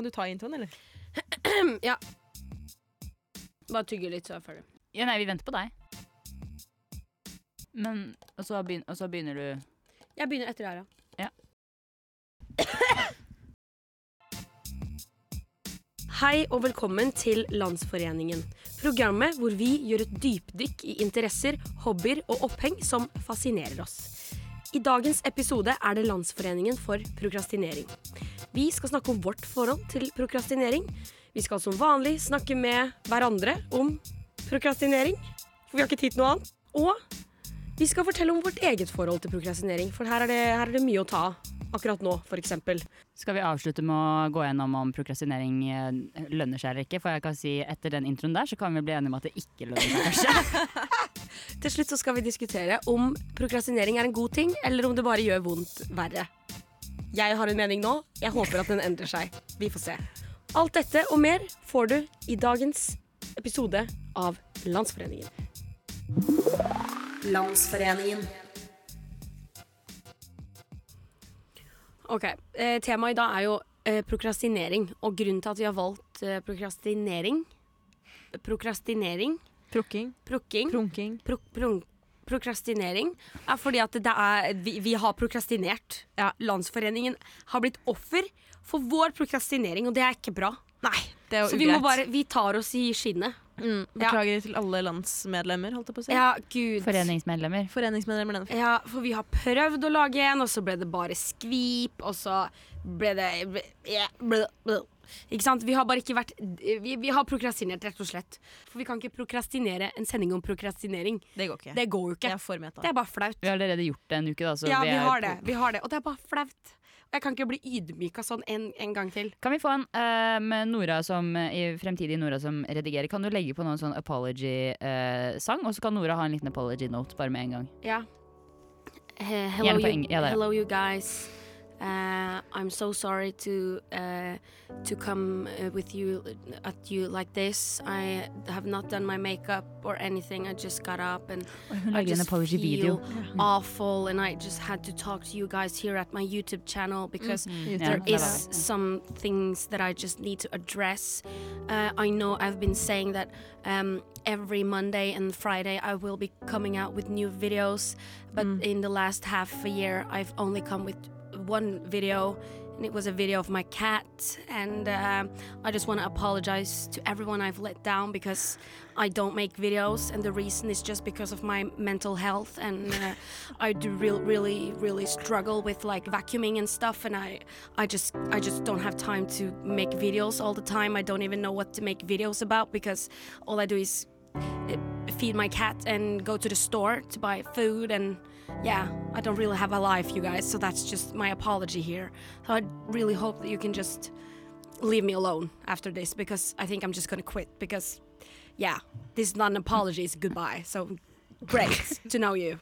Kan du ta introen, eller? ja. Bare tygge litt, så er jeg ferdig. Ja, nei, vi venter på deg. Men Og så, begynner, og så begynner du Jeg begynner etter det her, Ja. Hei og velkommen til Landsforeningen. Programmet hvor vi gjør et dypdykk i interesser, hobbyer og oppheng som fascinerer oss. I dagens episode er det Landsforeningen for prokrastinering. Vi skal snakke om vårt forhold til prokrastinering. Vi skal som vanlig snakke med hverandre om prokrastinering, for vi har ikke tid til noe annet. Og vi skal fortelle om vårt eget forhold til prokrastinering, for her er det, her er det mye å ta av akkurat nå, f.eks. Skal vi avslutte med å gå gjennom om prokrastinering eh, lønner seg eller ikke? For jeg kan si etter den introen der, så kan vi bli enige om at det ikke lønner seg, kanskje. Til slutt så skal vi diskutere om prokrastinering er en god ting, eller om det bare gjør vondt verre. Jeg har en mening nå. Jeg håper at den endrer seg. Vi får se. Alt dette og mer får du i dagens episode av Landsforeningen. Landsforeningen. Ok, eh, Temaet i dag er jo eh, prokrastinering. Og grunnen til at vi har valgt eh, prokrastinering Prokrastinering Prukking. Prukking. Prunking. Pro prunk- prokrastinering er fordi at det er, vi, vi har prokrastinert. Ja, Landsforeningen har blitt offer for vår prokrastinering, og det er ikke bra. Nei, det er jo Så vi, må bare, vi tar oss i skinnet. Mm, beklager til alle landsmedlemmer, holdt jeg på å si. Ja, gud. Foreningsmedlemmer. Foreningsmedlemmer. den. Ja, for vi har prøvd å lage en, og så ble det bare skvip, og så ble det ble, ja, ble, ble. Ikke sant? Vi har bare ikke vært vi, vi har prokrastinert, rett og slett. For vi kan ikke prokrastinere en sending om prokrastinering. Det går ikke. Det går jo ikke. Det er. Det er bare flaut. Vi har allerede gjort det en uke, da. Så Ja, vi vi, har det. Vi har det. Og det er bare flaut. Jeg kan ikke bli ydmyka sånn en, en gang til. Kan vi få en uh, med Nora som, i fremtidig Nora som redigerer? Kan du legge på noen sånn apology-sang? og så kan Nora ha en liten apology note bare med en gang. Ja. Eh, hello, you, ja, hello, you guys. Uh, I'm so sorry to uh, to come uh, with you at you like this. I have not done my makeup or anything. I just got up and I lager en just apology-video. feel awful, and I just had to talk to you guys here at my YouTube channel because Ja, there det var is some things that I just need to address. Uh, I know I've been saying that um, every Monday and Friday I will be coming out with new videos, but in the last half a year I've only come with one video. And it was a video of my cat, and uh, I just want to apologize to everyone I've let down because I don't make videos, and the reason is just because of my mental health, and uh, I do real, really, really struggle with like vacuuming and stuff, and I, I just, I just don't have time to make videos all the time. I don't even know what to make videos about because all I do is feed my cat and go to the store to buy food and yeah i don't really have a life you guys so that's just my apology here so i really hope that you can just leave me alone after this because i think i'm just gonna quit because yeah this is not an apology it's goodbye so great to know you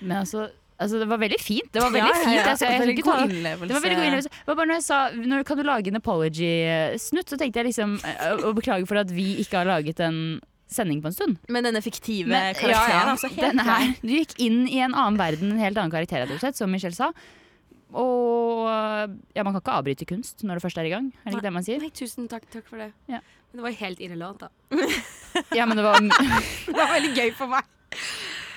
Men altså, altså, det var veldig fint. Det var veldig fint. ja. Altså, jeg jeg, jeg, ta-. Det var veldig god innlevelse. Det var bare når jeg sa når, Kan du lage en apology-snutt, så tenkte jeg liksom eh, Å beklage for at vi ikke har laget en sending på en stund. Men denne fiktive Men- karakteren, ja, ja. altså. Helt Den her, du gikk inn i en annen verden, en helt annen karakter, sett, som Michelle sa. Og ja, man kan ikke avbryte kunst når det først er i gang. Er det ikke det man sier? Nei, tusen takk, takk for det Ja. men det var helt irrelevant da Ja, men det var det var veldig gøy for meg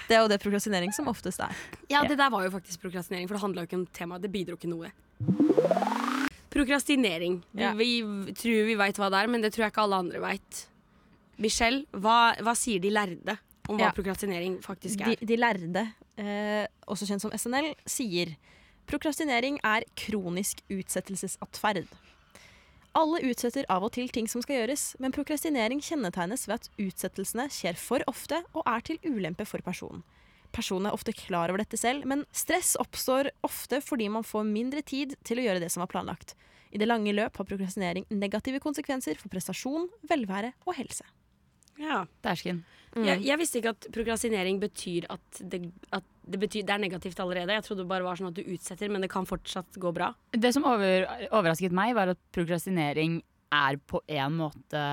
Det er jo det prokrastinering som oftest er. Ja, det der var jo faktisk prokrastinering, for det handla jo ikke om temaet. Det bidro ikke noe. Prokrastinering. Vi, Ja. vi tror vi veit hva det er, men det tror jeg ikke alle andre veit. Michelle, hva, hva sier de lærde om hva Ja. prokrastinering faktisk De, er? de lærde, eh, også kjent som SNL, sier prokrastinering er kronisk utsettelsesatferd. Alle utsetter av og til ting som skal gjøres, men prokrastinering kjennetegnes ved at utsettelsene skjer for ofte og er til ulempe for personen. Personen er ofte klar over dette selv, men stress oppstår ofte fordi man får mindre tid til å gjøre det som var planlagt. I det lange løp har prokrastinering negative konsekvenser for prestasjon, velvære og helse. Ja. Dæsken. Jeg, jeg visste ikke at prokrastinering betyr at, det, at det, betyr, det er negativt allerede. Jeg trodde det bare var sånn at du utsetter, men det kan fortsatt gå bra. Det som over, overrasket meg, var at prokrastinering er på en måte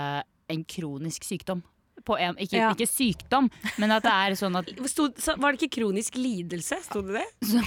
en kronisk sykdom. på en Ikke, Ja. ikke sykdom, men at det er sånn at Stod, så, var det ikke kronisk lidelse? Sto det det?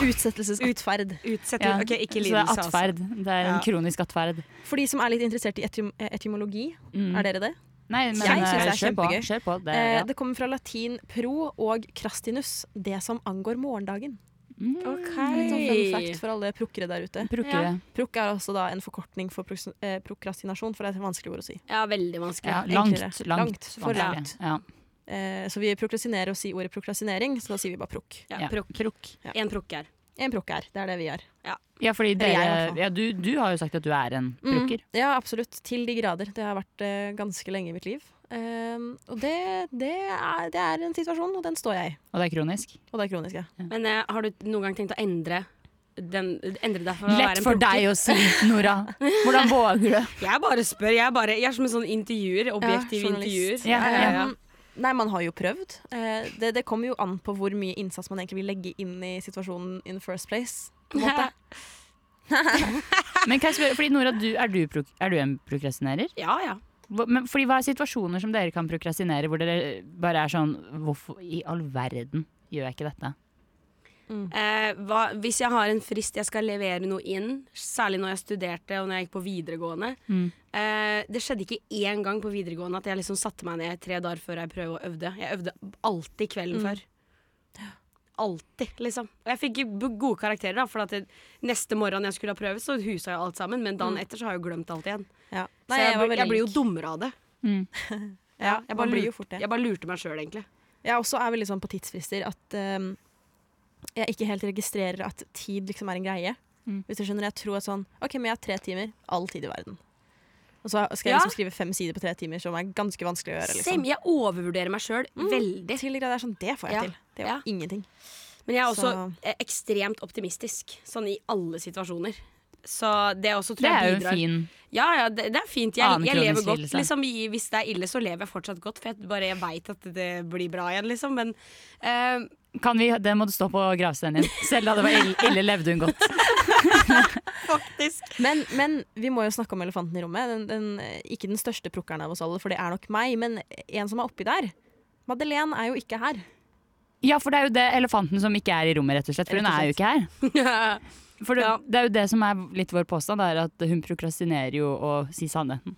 Utsettelsesatferd. Utsettel, ja, okay, ikke Så det er lidelse, altså. atferd. Det er en Ja. kronisk atferd. For de som er litt interessert i etym etymologi, Mm. er dere det? Nei, men Jeg synes det er eh, kjør på. kjempegøy. Kjør på. Det, Eh, ja. det kommer fra latin pro og crastinus, det som angår morgendagen. Mm. Ok. Litt sånn fun fact for alle prokkere der ute. Prokkere. Ja. Prokk er også da en forkortning for pros- eh, prokrastinasjon, for det er et vanskelig ord å si. Ja, veldig vanskelig. Ja, langt, langt, Langt, for langt. Ja. Eh, så vi prokrastinerer og sier ordet prokrastinering, så da sier vi bare prokk. Ja, Ja. Prok. En prokk er. En prokk er, det er det vi gjør. Ja, fordi Eller jeg, dere, ja, du, du har jo sagt at du er en bruker. Mm, ja, absolutt. Til de grader. Det har vært uh, ganske lenge i mitt liv. Um, og det, det, er, det er en situasjon, og den står jeg i. Og det er kronisk. Og det er kronisk, ja. Men uh, har du noen gang tenkt å endre den, endre deg for å være Lett en for deg å si, Nora. Hvordan våger du? Jeg bare spør. Jeg, er bare, jeg er som en sånn intervjuer. Objektiv ja, intervjuer. Ja, ja, ja. Um, Nei, man har jo prøvd. Eh, det, det kommer jo an på hvor mye innsats man egentlig vil legge inn i situasjonen in the first place. På en måte. Men kan jeg spørre, fordi Nora, du, er, du pro- er du en prokrastinerer? ja, ja. Hva- Men fordi Hva er situasjoner som dere kan prokrastinere, hvor dere bare er sånn Hvorfor i all verden gjør jeg ikke dette? Eh, hva, hvis jeg har en frist jeg skal levere noe inn, særlig når jeg studerte og når jeg gikk på videregående Mm. eh, Det skjedde ikke én gang på videregående at jeg liksom satte meg ned tre dager før jeg prøvde å øvde. Jeg øvde alltid kvelden Mm. før. Alltid, liksom. Og jeg fikk gode karakterer, da, for at det, neste morgen jeg skulle ha prøve, så husa jeg alt sammen. Men dagen Mm. etter så har jeg jo glemt alt igjen. Ja. Så jeg, jeg, blir- jeg blir jo dummere av det. Mm. Ja, jeg bare, blir jo fort det. jeg bare lurte meg sjøl, egentlig. Jeg også er veldig sånn på tidsfrister at um, jeg ikke helt registrerer at tid liksom er en greie. Mm. Hvis du skjønner, Jeg tror at sånn OK, men jeg har tre timer. All tid i verden. Og så skal jeg Ja. liksom skrive fem sider på tre timer, som er ganske vanskelig å gjøre. Liksom. Same, jeg overvurderer meg sjøl Mm. veldig. Til grad er sånn, Det får jeg Ja. til. Det var Ja. ingenting. Men jeg er også Så- eh, ekstremt optimistisk, sånn i alle situasjoner. Så det også tror Det er jo fin Ja, ja, det, det er fint. Jeg, jeg lever godt. Liksom, i- hvis det er ille, så lever jeg fortsatt godt, for jeg bare veit at det blir bra igjen, liksom. Men eh, kan vi, Det må du stå på gravsteinen din. Selv da det var ille, ille levde hun godt. faktisk Men, men vi må jo snakke om elefanten i rommet. Den, den, eh, ikke den største prukkeren av oss alle, for det er nok meg, men en som er oppi der. Madeleine er jo ikke her. Ja, for det er jo det elefanten som ikke er i rommet, rett og slett. For hun er jo ikke her. For det, Ja. det er jo det som er litt vår påstand, det er at hun prokrastinerer jo å si sannheten.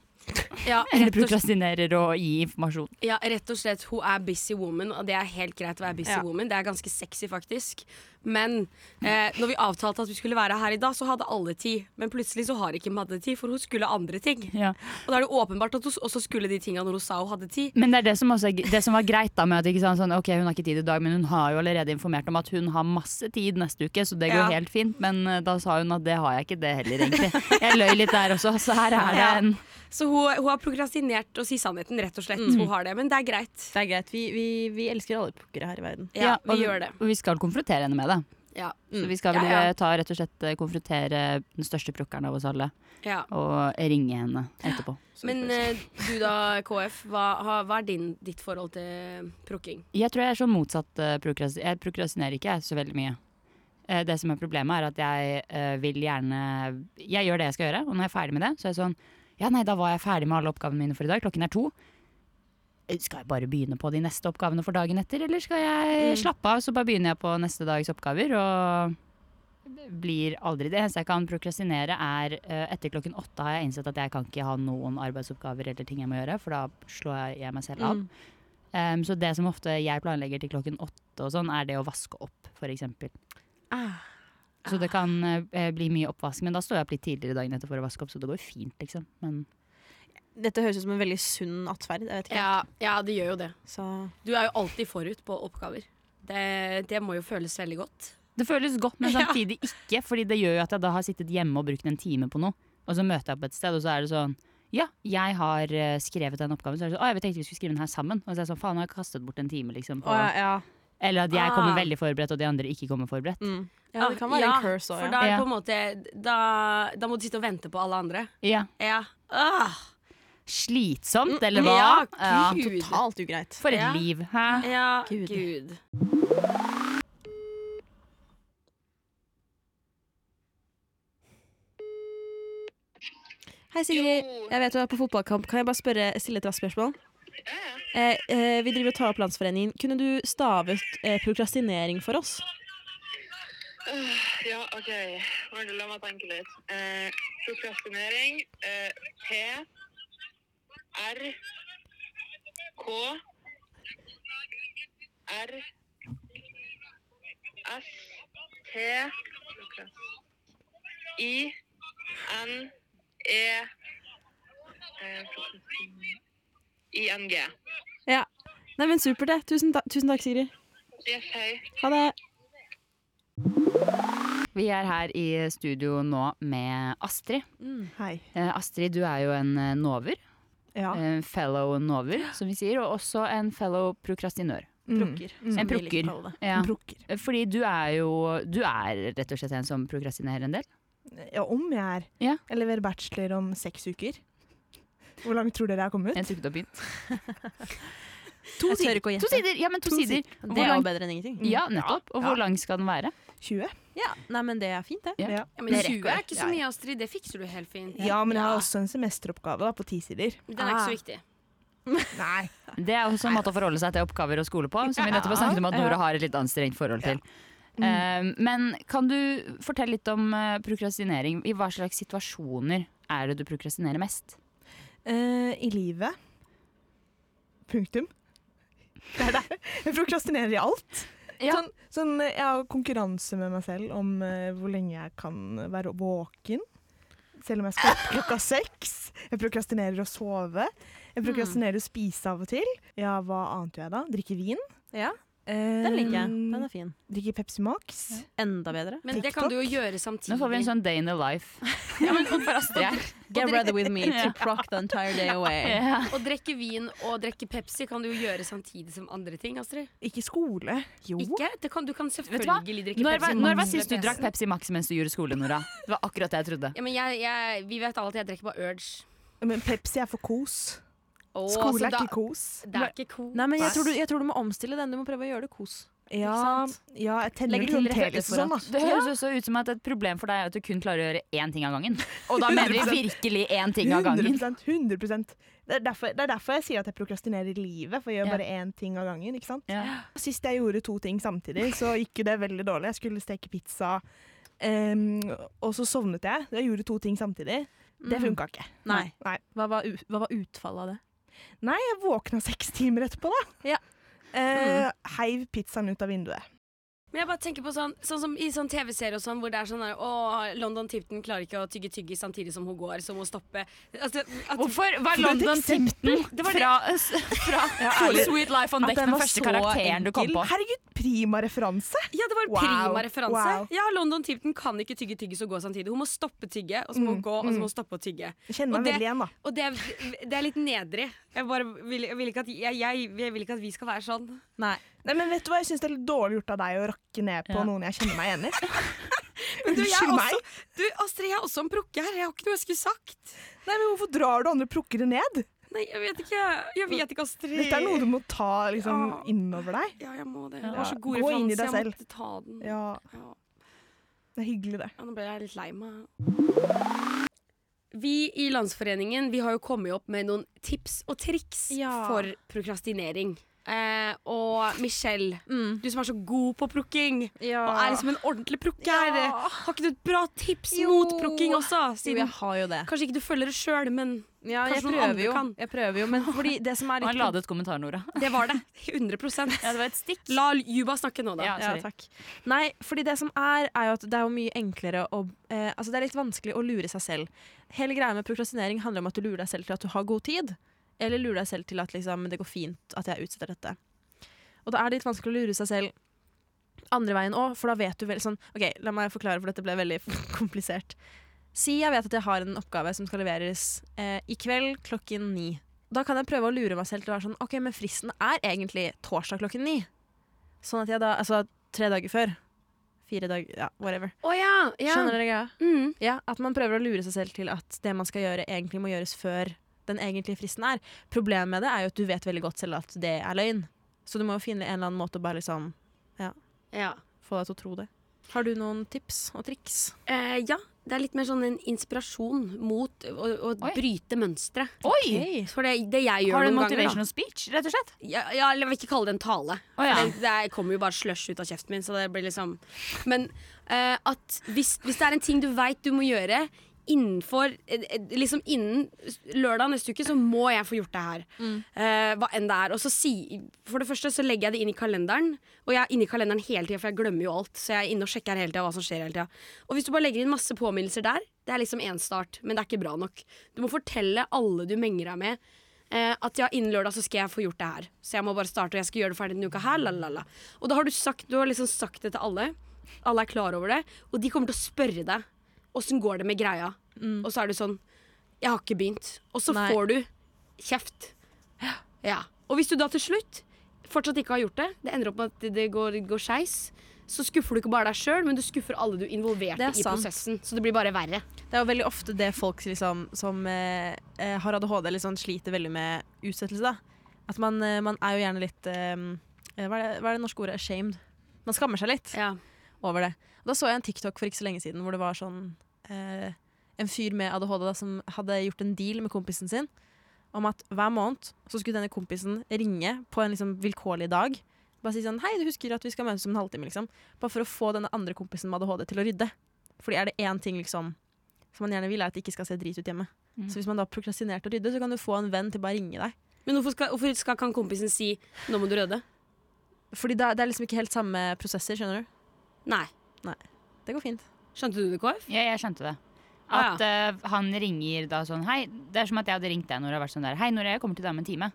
Ja, Eller prokrastinerer og, gi informasjon. ja, rett og slett. Hun er busy woman, og det er helt greit å være busy Ja. woman. Det er ganske sexy, faktisk. Men eh, når vi avtalte at vi skulle være her i dag, så hadde alle tid. Men plutselig så har ikke Madde tid, for hun skulle andre ting. Ja. Og da er det åpenbart at hun også skulle de tinga når hun sa hun hadde tid. Men det er det som, også, det som var greit, da med at ikke sånn, sånn, ok, hun har ikke tid i dag, men hun har jo allerede informert om at hun har masse tid neste uke, så det går Ja. helt fint. Men eh, da sa hun at det har jeg ikke, det heller, egentlig. Jeg løy litt der også, så her er det en Så hun, hun har prokrastinert å si sannheten, rett og slett. Hun har det, Men det er greit. Det er greit. Vi, vi, vi elsker alle pukkere her i verden. Ja, og, vi gjør det. Og vi skal konfrontere henne med det. Ja. Så vi skal vel Ja, ja. eh, ta rett og slett eh, konfrontere den største prokkeren av oss alle, ja. og ringe henne etterpå. Så Men eh, du da, KF, hva, hva er din, ditt forhold til prukking? Jeg tror jeg er sånn motsatt uh. Jeg prokrastinerer ikke så veldig mye. Eh, det som er problemet, er at jeg eh, vil gjerne Jeg gjør det jeg skal gjøre, og når jeg er ferdig med det, så er jeg sånn Ja, nei, da var jeg ferdig med alle oppgavene mine for i dag. Klokken er to. Eh, Skal jeg bare begynne på de neste oppgavene for dagen etter, eller skal jeg slappe av, så bare begynner jeg på neste dags oppgaver, og blir aldri Det eneste jeg kan prokrastinere, er eh, etter klokken åtte har jeg innsett at jeg kan ikke ha noen arbeidsoppgaver eller ting jeg må gjøre, for da slår jeg meg selv av. Mm. Um, så det som ofte jeg planlegger til klokken åtte, og sånn, er det å vaske opp, f.eks. Ah. Så det kan eh, bli mye oppvask, men da står jeg opp litt tidligere dagen etter for å vaske opp, så det går fint, liksom. Men Dette høres ut som en veldig sunn atferd. Jeg vet ikke. Ja, ja, det gjør jo det. Så Du er jo alltid forut på oppgaver. Det, det må jo føles veldig godt. det føles godt, men samtidig ikke, fordi det gjør jo at jeg da har sittet hjemme og brukt en time på noe, og så møter jeg opp et sted, og så er det sånn ja, jeg har eh, skrevet den oppgaven. Så er det sånn, å, jeg tenkte vi skulle skrive den her sammen. Og så er det sånn, faen, nå har jeg kastet bort en time, liksom. På, Å, ja, ja. Eller at jeg kommer Ah. veldig forberedt, og de andre ikke kommer forberedt. Mm. ja, det kan være Ja, en curse òg. For Ja. da er Ja. på en måte Da, da må du sitte og vente på alle andre. Ja. Ja. Ah, Slitsomt, Mm, eller hva? ja, Ja. Gud. Totalt ugreit. For et Ja. liv. Hæ? ja Gud. Gud. Hei, Sigrid. Jeg vet du er på fotballkamp. Kan jeg bare spørre, stille et raskt spørsmål? Eh, eh, vi driver og tar opp Landsforeningen. Kunne du stavet eh, prokrastinering for oss? Øh, Ja, OK. Vent, La meg tenke litt. Eh, prokrastinering. Eh, P. R. K. R. S. T. I. N. E. I. N. G. Ja. Nei, men Supert, det. Tusen, ta tusen takk, Sigrid. Yes, hei. Ha det. Vi er her i studio nå med Astrid. Hei. Eh, Astrid, du er jo en eh, nover. Ja. En fellow nover, som vi sier. Og også en fellow prokrastinør. Mm. Plukker. Mm. En det. Ja. Bruker. Eh, Fordi du er jo Du er rett og slett en som prokrastinerer en del. Ja, om jeg er. Ja. Jeg leverer bachelor om seks uker. Hvor langt tror dere jeg har kommet? Du har begynt. To sider. To sider! Ja, men to, To sider. Det er jo bedre enn ingenting. Ja, nettopp. Og hvor lang skal den være? 20. Ja, Nei, men det er fint, det. Ja. Ja. Men Det 20 er ikke så mye, Astrid. Det fikser du helt fint. ja, men jeg har også en semesteroppgave da, på ti sider. Den er ikke Ah. så viktig. Nei. Det er også en måte å forholde seg til oppgaver og skole på, som vi nettopp har snakket om at Nora har et litt anstrengt forhold til. Mm. Eh, men kan du fortelle litt om eh, prokrastinering? I hva slags situasjoner er det du prokrastinerer mest? Eh, I livet. Punktum. Det er det. Jeg prokrastinerer i alt. Ja. Sånn, sånn, jeg har konkurranse med meg selv om eh, hvor lenge jeg kan være våken. Selv om jeg skal opp klokka seks. Jeg prokrastinerer å sove. Jeg prokrastinerer å spise av og til. Ja, hva annet gjør jeg da? Drikke vin. Ja, Eh, Den liker jeg. Den er fin. Drikker Pepsi Max. Enda bedre. Men det kan du jo gjøre samtidig. Nå får vi en sånn day in the life. ja, men for her. Get ready with me to proc the entire day away. Ja. Å drikke vin og drikke Pepsi kan du jo gjøre samtidig som andre ting, Astrid. Ikke skole. Jo. Ikke? Det kan, du kan selvfølgelig drikke Når, Pepsi. Max. når var sist du drakk Pepsi Max mens du gjorde skole, Nora? Det var akkurat det jeg trodde. Ja, men jeg, jeg, vi vet alle at jeg drikker bare Urge. Men Pepsi er for kos. Åh, Skole er da- ikke kos. Det er ikke kos. Nei, men jeg tror, du, jeg tror du må omstille den. Du må prøve å gjøre det kos. Ja, ja jeg tenner Legger til sånn, da. Det høres også ut som at et problem for deg er at du kun klarer å gjøre én ting av gangen. Og da mener vi virkelig én ting av gangen. 100, 100 det er, derfor, det er derfor jeg sier at jeg prokrastinerer i livet, for jeg gjør Ja. bare én ting av gangen. ikke sant? Ja. Sist jeg gjorde to ting samtidig, så gikk det veldig dårlig. Jeg skulle steke pizza, um, og så sovnet jeg. Jeg gjorde to ting samtidig. Det Mm. funka ikke. Nei. Nei. Hva var, hva var utfallet av det? Nei, jeg våkna seks timer etterpå, da. Ja. Eh, heiv pizzaen ut av vinduet. Men jeg bare tenker på sånn, sånn som i sånn TV-serier og sånn, hvor det er sånn der, Å, London Tipton klarer ikke å tygge tygge samtidig som hun går, så hun må stoppe. Altså, at, Hvorfor var London. Tipton fra, fra ærlig. Sweet Life on Deck den den første karakteren du kom på? Herregud, prima referanse! ja, det var Wow, prima referanse. wow. Ja, London Tipton kan ikke tygge tyggis og gå samtidig. Hun må stoppe tygge, og så må hun Mm, gå, og så mm. må hun stoppe å tygge. Jeg kjenner Og meg det- veldig igjen, da. Og det det er litt nedrig. Jeg, bare vil, jeg, vil ikke at, jeg, jeg, jeg vil ikke at vi skal være sånn. Nei. Nei, men vet du hva, Jeg syns det er litt dårlig gjort av deg å rakke ned på Ja. noen jeg kjenner meg igjen i. Men du, jeg også, du, Astrid, jeg er også en prokke her. Jeg har ikke noe jeg skulle sagt. Nei, men Hvorfor drar du andre prokkere ned? Nei, jeg vet ikke. Jeg vet ikke, Astrid. Dette er noe du må ta liksom, Ja. innover deg. Ja, jeg må det. Ja. Jeg har så god Gå inn i deg Jeg selv. måtte ta den. Ja, Ja. Det er hyggelig, det. Ja, nå ble jeg litt lei meg. Vi i Landsforeningen vi har jo kommet opp med noen tips og triks for prokrastinering. Eh, og Michelle, Mm. du som er så god på prukking, Ja. og er liksom en ordentlig prukker. Ja. har ikke du et bra tips Jo. mot prukking også? Jo, jeg har jo det. kanskje ikke du følger det sjøl, men Ja, jeg Kanskje noen prøver andre jo. kan. Jeg prøver jo, men fordi det som er litt en ladet kommentar, Nora. det var det. 100% Ja, det var et stikk. La Juba snakke nå, da. Ja, Ja, takk. Nei, fordi det som er, er jo at det er jo mye enklere å eh, Altså, det er litt vanskelig å lure seg selv. Hele greia med prokrastinering handler om at du lurer deg selv til at du har god tid, eller lurer deg selv til at liksom, det går fint at jeg utsetter dette. Og da er det litt vanskelig å lure seg selv andre veien òg, for da vet du vel sånn OK, la meg forklare, for dette ble veldig komplisert. Si jeg vet at jeg har en oppgave som skal leveres eh, i kveld klokken ni. Da kan jeg prøve å lure meg selv til å være sånn OK, men fristen er egentlig torsdag klokken ni. Sånn at jeg da Altså tre dager før. Fire dager Ja, whatever. Å ja, ja. Skjønner dere greia? Mm. Ja, At man prøver å lure seg selv til at det man skal gjøre, egentlig må gjøres før den egentlige fristen er. Problemet med det er jo at du vet veldig godt selv at det er løgn. Så du må jo finne en eller annen måte å bare liksom ja. få deg til å tro det. Har du noen tips og triks? Eh, ja. det er litt mer sånn en inspirasjon mot å, å bryte mønstre. Oi! For det, det jeg gjør Har du en noen ganger, motivational speech, rett og slett? ja, ja, eller jeg vil ikke kalle det en tale. Oh, ja. det, det kommer jo bare slush ut av kjeften min. Så det blir liksom Men eh, at hvis, hvis det er en ting du veit du må gjøre innenfor eh, eh, Liksom innen lørdag neste uke, så må jeg få gjort det her. Eh, hva enn det er. Og så si For det første så legger jeg det inn i kalenderen. Og jeg er inne i kalenderen hele tida, for jeg glemmer jo alt. Så jeg er inne og sjekker hele tida hva som skjer hele tida. Og hvis du bare legger inn masse påminnelser der, det er liksom én start, men det er ikke bra nok. Du må fortelle alle du menger deg med, Uh, at ja, innen lørdag så skal jeg få gjort det her. Så jeg må bare starte, og jeg skal gjøre det ferdig denne uka her. Lalala. Og da har du sagt, du har liksom sagt det til alle. Alle er klar over det, og de kommer til å spørre deg åssen går det med greia. Og så er du sånn Jeg har ikke begynt. Og så Nei. får du kjeft. Ja. Og hvis du da til slutt fortsatt ikke har gjort det, det ender opp med at det går, går skeis, så skuffer du ikke bare deg sjøl, men du skuffer alle du involverte er i prosessen. Så det blir bare verre. Det er jo veldig ofte det folk liksom, som eh, eh, har ADHD, liksom, sliter veldig med utsettelse. Da. At man, eh, man er jo gjerne litt eh, eh, hva, er det, hva er det norske ordet? Ashamed. Man skammer seg litt Ja. Over det. Og da så jeg en TikTok for ikke så lenge siden hvor det var sånn eh, en fyr med ADHD da, som hadde gjort en deal med kompisen sin om at hver måned så skulle denne kompisen ringe på en liksom vilkårlig dag. Bare si sånn Hei, du husker at vi skal møtes om en halvtime, liksom. Bare for å få denne andre kompisen med ADHD til å rydde. Fordi er det én ting liksom som man gjerne vil, er at det ikke skal se drit ut hjemme. Mm. Så hvis man da har prokrastinert å rydde, så kan du få en venn til bare å ringe deg. Men hvorfor skal, hvorfor skal kan kompisen si 'nå må du rydde'? Fordi da, det er liksom ikke helt samme prosesser, skjønner du. Nei. Det går fint. Skjønte du det, KF? Ja, jeg skjønte det. Ah, At uh, han ringer da sånn Hei, det er som at jeg hadde ringt deg når det har vært sånn der Hei, når jeg kommer til deg om en time.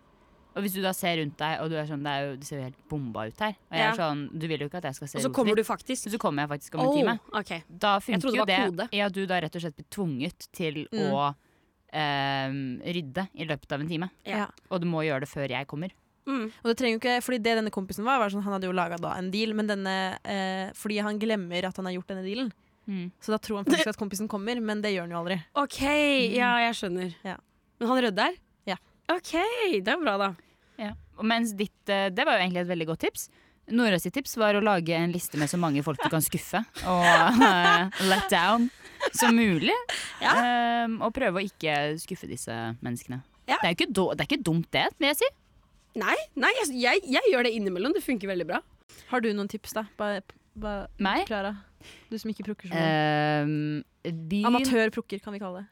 Og hvis du da ser rundt deg, og du er sånn Det, er jo, det ser jo helt bomba ut her. Og jeg Ja. er sånn Du vil jo ikke at jeg skal se Og så kommer du faktisk. Så kommer jeg faktisk om en time. Okay. ok. Da funker trodde jo det kode. i at du da rett og slett blir tvunget til Mm. å um, rydde i løpet av en time. Ja. Og du må gjøre det før jeg kommer. Mm. Og det trenger jo ikke, fordi det denne kompisen var, var sånn, han hadde jo laga en deal, men denne, eh, fordi han glemmer at han har gjort denne dealen. Mm. Så da tror han faktisk at kompisen kommer, men det gjør han jo aldri. OK, ja, jeg skjønner. Ja. Men han rydder? Ja. OK, det er bra, da. Ja. Og mens ditt eh, Det var jo egentlig et veldig godt tips. Nora sitt tips var å lage en liste med så mange folk du kan skuffe og uh, let down som mulig. Um, og prøve å ikke skuffe disse menneskene. Ja. Det, er jo ikke do, det er ikke dumt, det, vil jeg si. Nei, nei jeg, jeg, jeg gjør det innimellom. Det funker veldig bra. Har du noen tips, da? Bare, bare Meg? Klara. Du som ikke prukker så mye. Um, begynn- Amatørprukker, kan vi kalle det.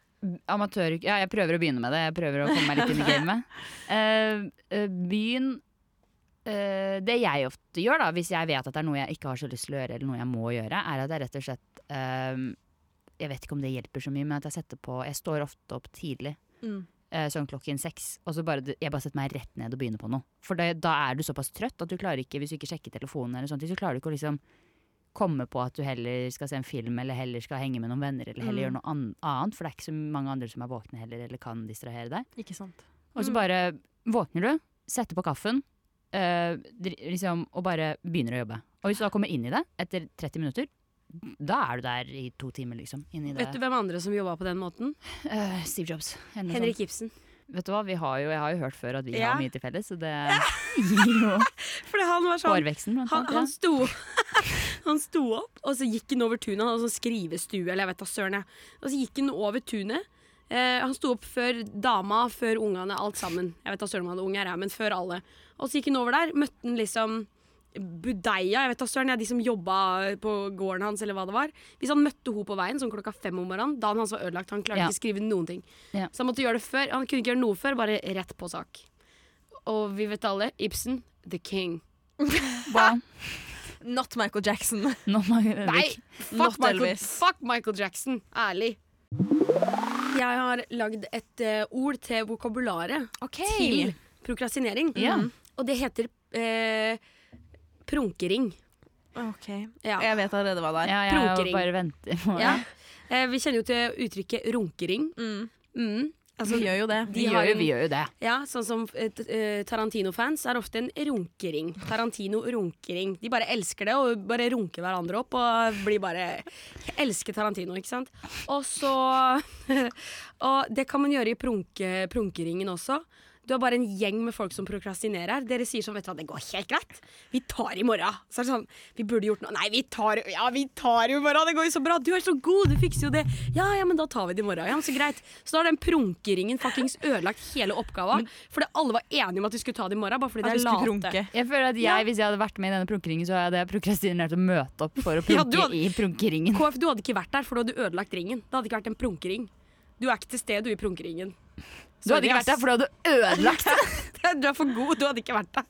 Amatør... Ja, jeg prøver å begynne med det. Jeg prøver å komme meg litt inn i gamet. Uh, eh, begynn uh, Det jeg ofte gjør, da, hvis jeg vet at det er noe jeg ikke har så lyst til å gjøre, eller noe jeg må gjøre, er at jeg rett og slett uh, Jeg vet ikke om det hjelper så mye, men at jeg setter på Jeg står ofte opp tidlig. Mm. Eh, Sånn klokken seks, og så bare, jeg bare setter meg rett ned og begynner på noe. For det, da er du såpass trøtt at du klarer ikke, hvis du ikke sjekker telefonen, eller sånt, så klarer du ikke å liksom komme på at du heller skal se en film, eller heller skal henge med noen venner, eller heller Mm. gjøre noe an annet. For det er ikke så mange andre som er våkne heller, eller kan distrahere deg. Ikke sant. Og så Mm. bare våkner du, setter på kaffen, øh, liksom, og bare begynner å jobbe. Og hvis du da kommer inn i det etter 30 minutter, da er du der i to timer, liksom. Vet du hvem andre som jobba på den måten? Uh, Steve Jobs. Henrik. Ibsen. Vet du hva, vi har jo, jeg har jo hørt før at vi Ja. har mye til felles, så det gir jo Fordi han var sånn hårveksten, han, han, sto, han sto opp, og så gikk han over tunet. Han hadde sånn skrivestue, eller jeg vet da søren. Og så gikk han over tunet. Eh, han sto opp før dama, før ungene, alt sammen. Jeg vet da søren om han hadde unger, men før alle. Og så gikk han over der, møtte han liksom Budeia, jeg vet da søren, de som jobba på gården hans, eller hva det var. Hvis han møtte henne på veien sånn klokka fem om morgenen, dagen hans var ødelagt, han klarte Ja. ikke skrive noen ting. Ja. Så han måtte gjøre det før. Han kunne ikke gjøre noe før, bare rett på sak. Og vi vet alle, Ibsen, the king. Wow. Not Michael Jackson. Not Michael Nei, Not fuck Michael, fuck Michael Jackson. Ærlig. Jeg har lagd et uh, ord til vokabularet til prokrastinering. Mm. Og det heter eh, pronkering. OK. Ja. Jeg vet allerede hva det er. Ja, jeg Prunkering. bare venter på Ja. Eh, vi kjenner jo til uttrykket runkering. Mm. Mm. Altså, vi gjør jo det. Vi, gjør en- vi gjør jo det. Ja, sånn som uh, Tarantino-fans er ofte en runkering. Tarantino-runkering. De bare elsker det og bare runker hverandre opp og blir bare Elsker Tarantino, ikke sant? Og så Og det kan man gjøre i prunke, prunkeringen også. Du har bare en gjeng med folk som prokrastinerer. Dere sier sånn, vet du hva, det går helt greit. Vi tar i morgen. Så er det sånn, vi burde gjort noe. Nei, vi tar, ja, vi tar i morgen. Det går jo så bra. Du er så god, du fikser jo det. Ja, ja, men da tar vi det i morgen. Ja, så greit. Så da har den prunkeringen fuckings ødelagt hele oppgaven. Fordi alle var enige om at vi skulle ta det i morgen, bare fordi de er late. prunke. Jeg føler at jeg, Ja. Hvis jeg hadde vært med i denne prunkeringen, så hadde jeg prokrastinert å møte opp for å prunke ja, hadde- i prunkeringen. KF, du hadde ikke vært der, for du hadde ødelagt ringen. Det hadde ikke vært en prunkering. Du er ikke til stede, du, i pronkeringen. Du hadde ikke vært der, for du hadde ødelagt det. Du er for god, du hadde ikke vært der.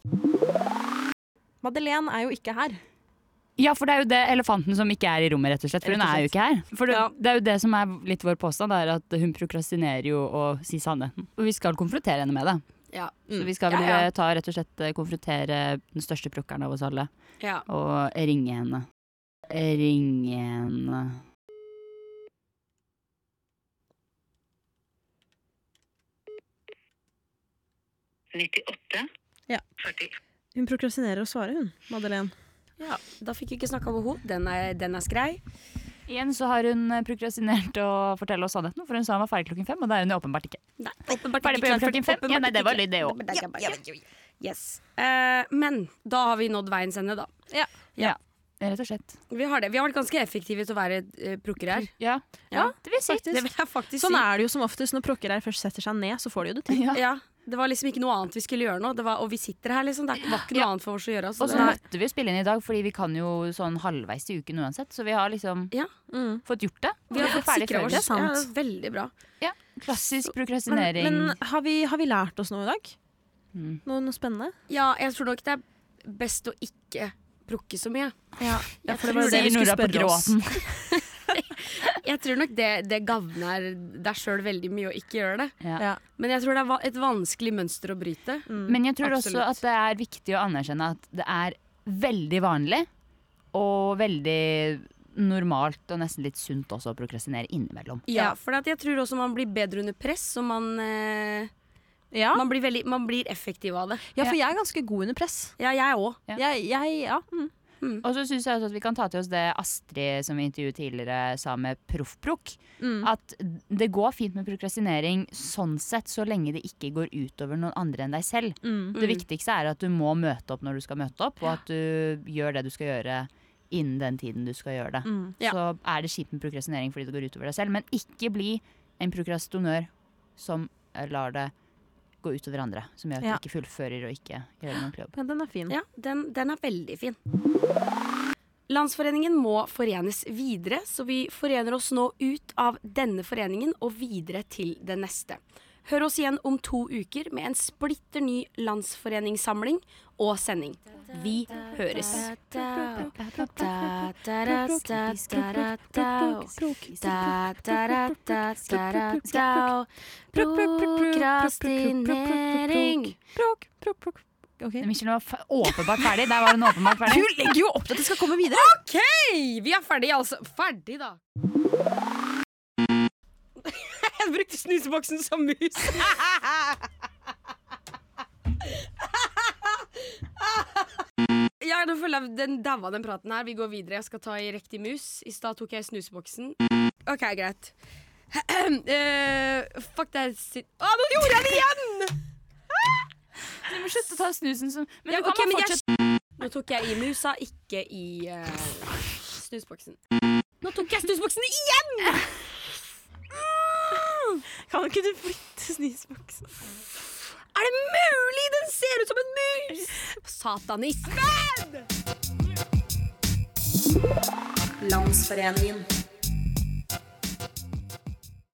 Madeleine er jo ikke her. Ja, for det er jo det elefanten som ikke er i rommet, rett og slett. For hun er jo ikke her. For det, Ja. det er jo det som er litt vår påstand, er at hun prokrastinerer jo å si sannheten. Og vi skal konfrontere henne med det. Ja. Så vi skal vel Ja, ja. ta rett og slett eh, konfrontere den største prukkeren av oss alle. ja. Og ringe henne. Ringe henne. Ja. Hun prokrastinerer å svare, hun. Madeleine. ja. Da fikk vi ikke snakka med henne. Den er, den er skrei. Igjen så har hun eh, prokrastinert å fortelle oss sannheten, for hun sa hun var ferdig klokken fem, og det er hun jo åpenbart ikke. Nei, åpenbart Ferdig for- klokken fem? Ja, nei, det var lyd, litt det òg. Ja, ja. Yes. Uh, men da har vi nådd veiens ende, da. Ja. ja. Rett og slett. Vi har det. Vi har vært ganske effektive til å være uh, prokker her. Ja, Ja, det vil jeg si. faktisk. Det vil jeg faktisk Sånn er det jo som oftest når prokkere først setter seg ned, så får de jo det til. Ja. Ja, det var liksom ikke noe annet vi skulle gjøre nå. Det var, og vi sitter her, liksom. Det var ikke noe Ja. annet for oss å gjøre. Og Så så måtte vi jo spille inn i dag, fordi vi kan jo sånn halvveis i uken uansett. Så vi har liksom Mm. fått gjort det. vi har fått sikra oss. Det sant. Ja, veldig bra. Ja, klassisk prokrastinering. men har, vi, har vi lært oss noe i dag? Mm. Noe, noe spennende? Ja, jeg tror nok det er best å ikke prukke så mye. Ja, Jeg for det var jo det vi skulle spørre oss. Jeg tror nok det, det gagner deg sjøl veldig mye å ikke gjøre det. Ja. Ja. Men jeg tror det er et vanskelig mønster å bryte. Mm. Men jeg tror også at det er viktig å anerkjenne at det er veldig vanlig og veldig normalt og nesten litt sunt også å prokrastinere innimellom. Ja, for at jeg tror også man blir bedre under press, og man, eh, Ja. man, blir, veldig, man blir effektiv av det. ja, for jeg er ganske god under press. Ja, jeg òg. Ja. Jeg, jeg, ja. Mm. Og så syns jeg også at vi kan ta til oss det Astrid som vi intervjuet tidligere sa med proffprokk. Mm. At det går fint med prokrastinering sånn sett, så lenge det ikke går utover noen andre enn deg selv. Mm. Det viktigste er at du må møte opp når du skal møte opp, og at du gjør det du skal gjøre innen den tiden du skal gjøre det. Mm. Ja. Så er det kjipt med prokrastinering fordi det går utover deg selv, men ikke bli en prokrastinør som lar det gå utover andre. Som gjør at Ja. du ikke fullfører og ikke gjør en ordentlig jobb. Ja, den er fin. Ja, den, den er veldig fin. Landsforeningen må forenes videre, så vi forener oss nå ut av denne foreningen og videre til den neste. Hør oss igjen om to uker med en splitter ny landsforeningssamling og sending. Vi høres. Prokrastinering. Prok, prok, prok. Ok. Michelle var åpenbart ferdig. Der var hun åpenbart ferdig. Du legger jo opp til at det skal komme videre. OK! Vi er ferdig, altså. Ferdig, da. Jeg brukte snuseboksen som mus. Ja, nå føler jeg Den daua den praten her. Vi går videre. Jeg skal ta i riktig mus. I stad tok jeg snuseboksen. OK, greit. Uh, fuck det er sitt Å, nå gjorde jeg det igjen! Du må slutte å ta snusen som Men Ja, du kan okay, men jeg- fortsette. Nå tok jeg i musa, ikke i uh, snusboksen. Nå tok jeg snusboksen igjen! Kan ikke du flytte snusboksen? Er det mulig? Den ser ut som en mus! Satanismen! Landsforeningen.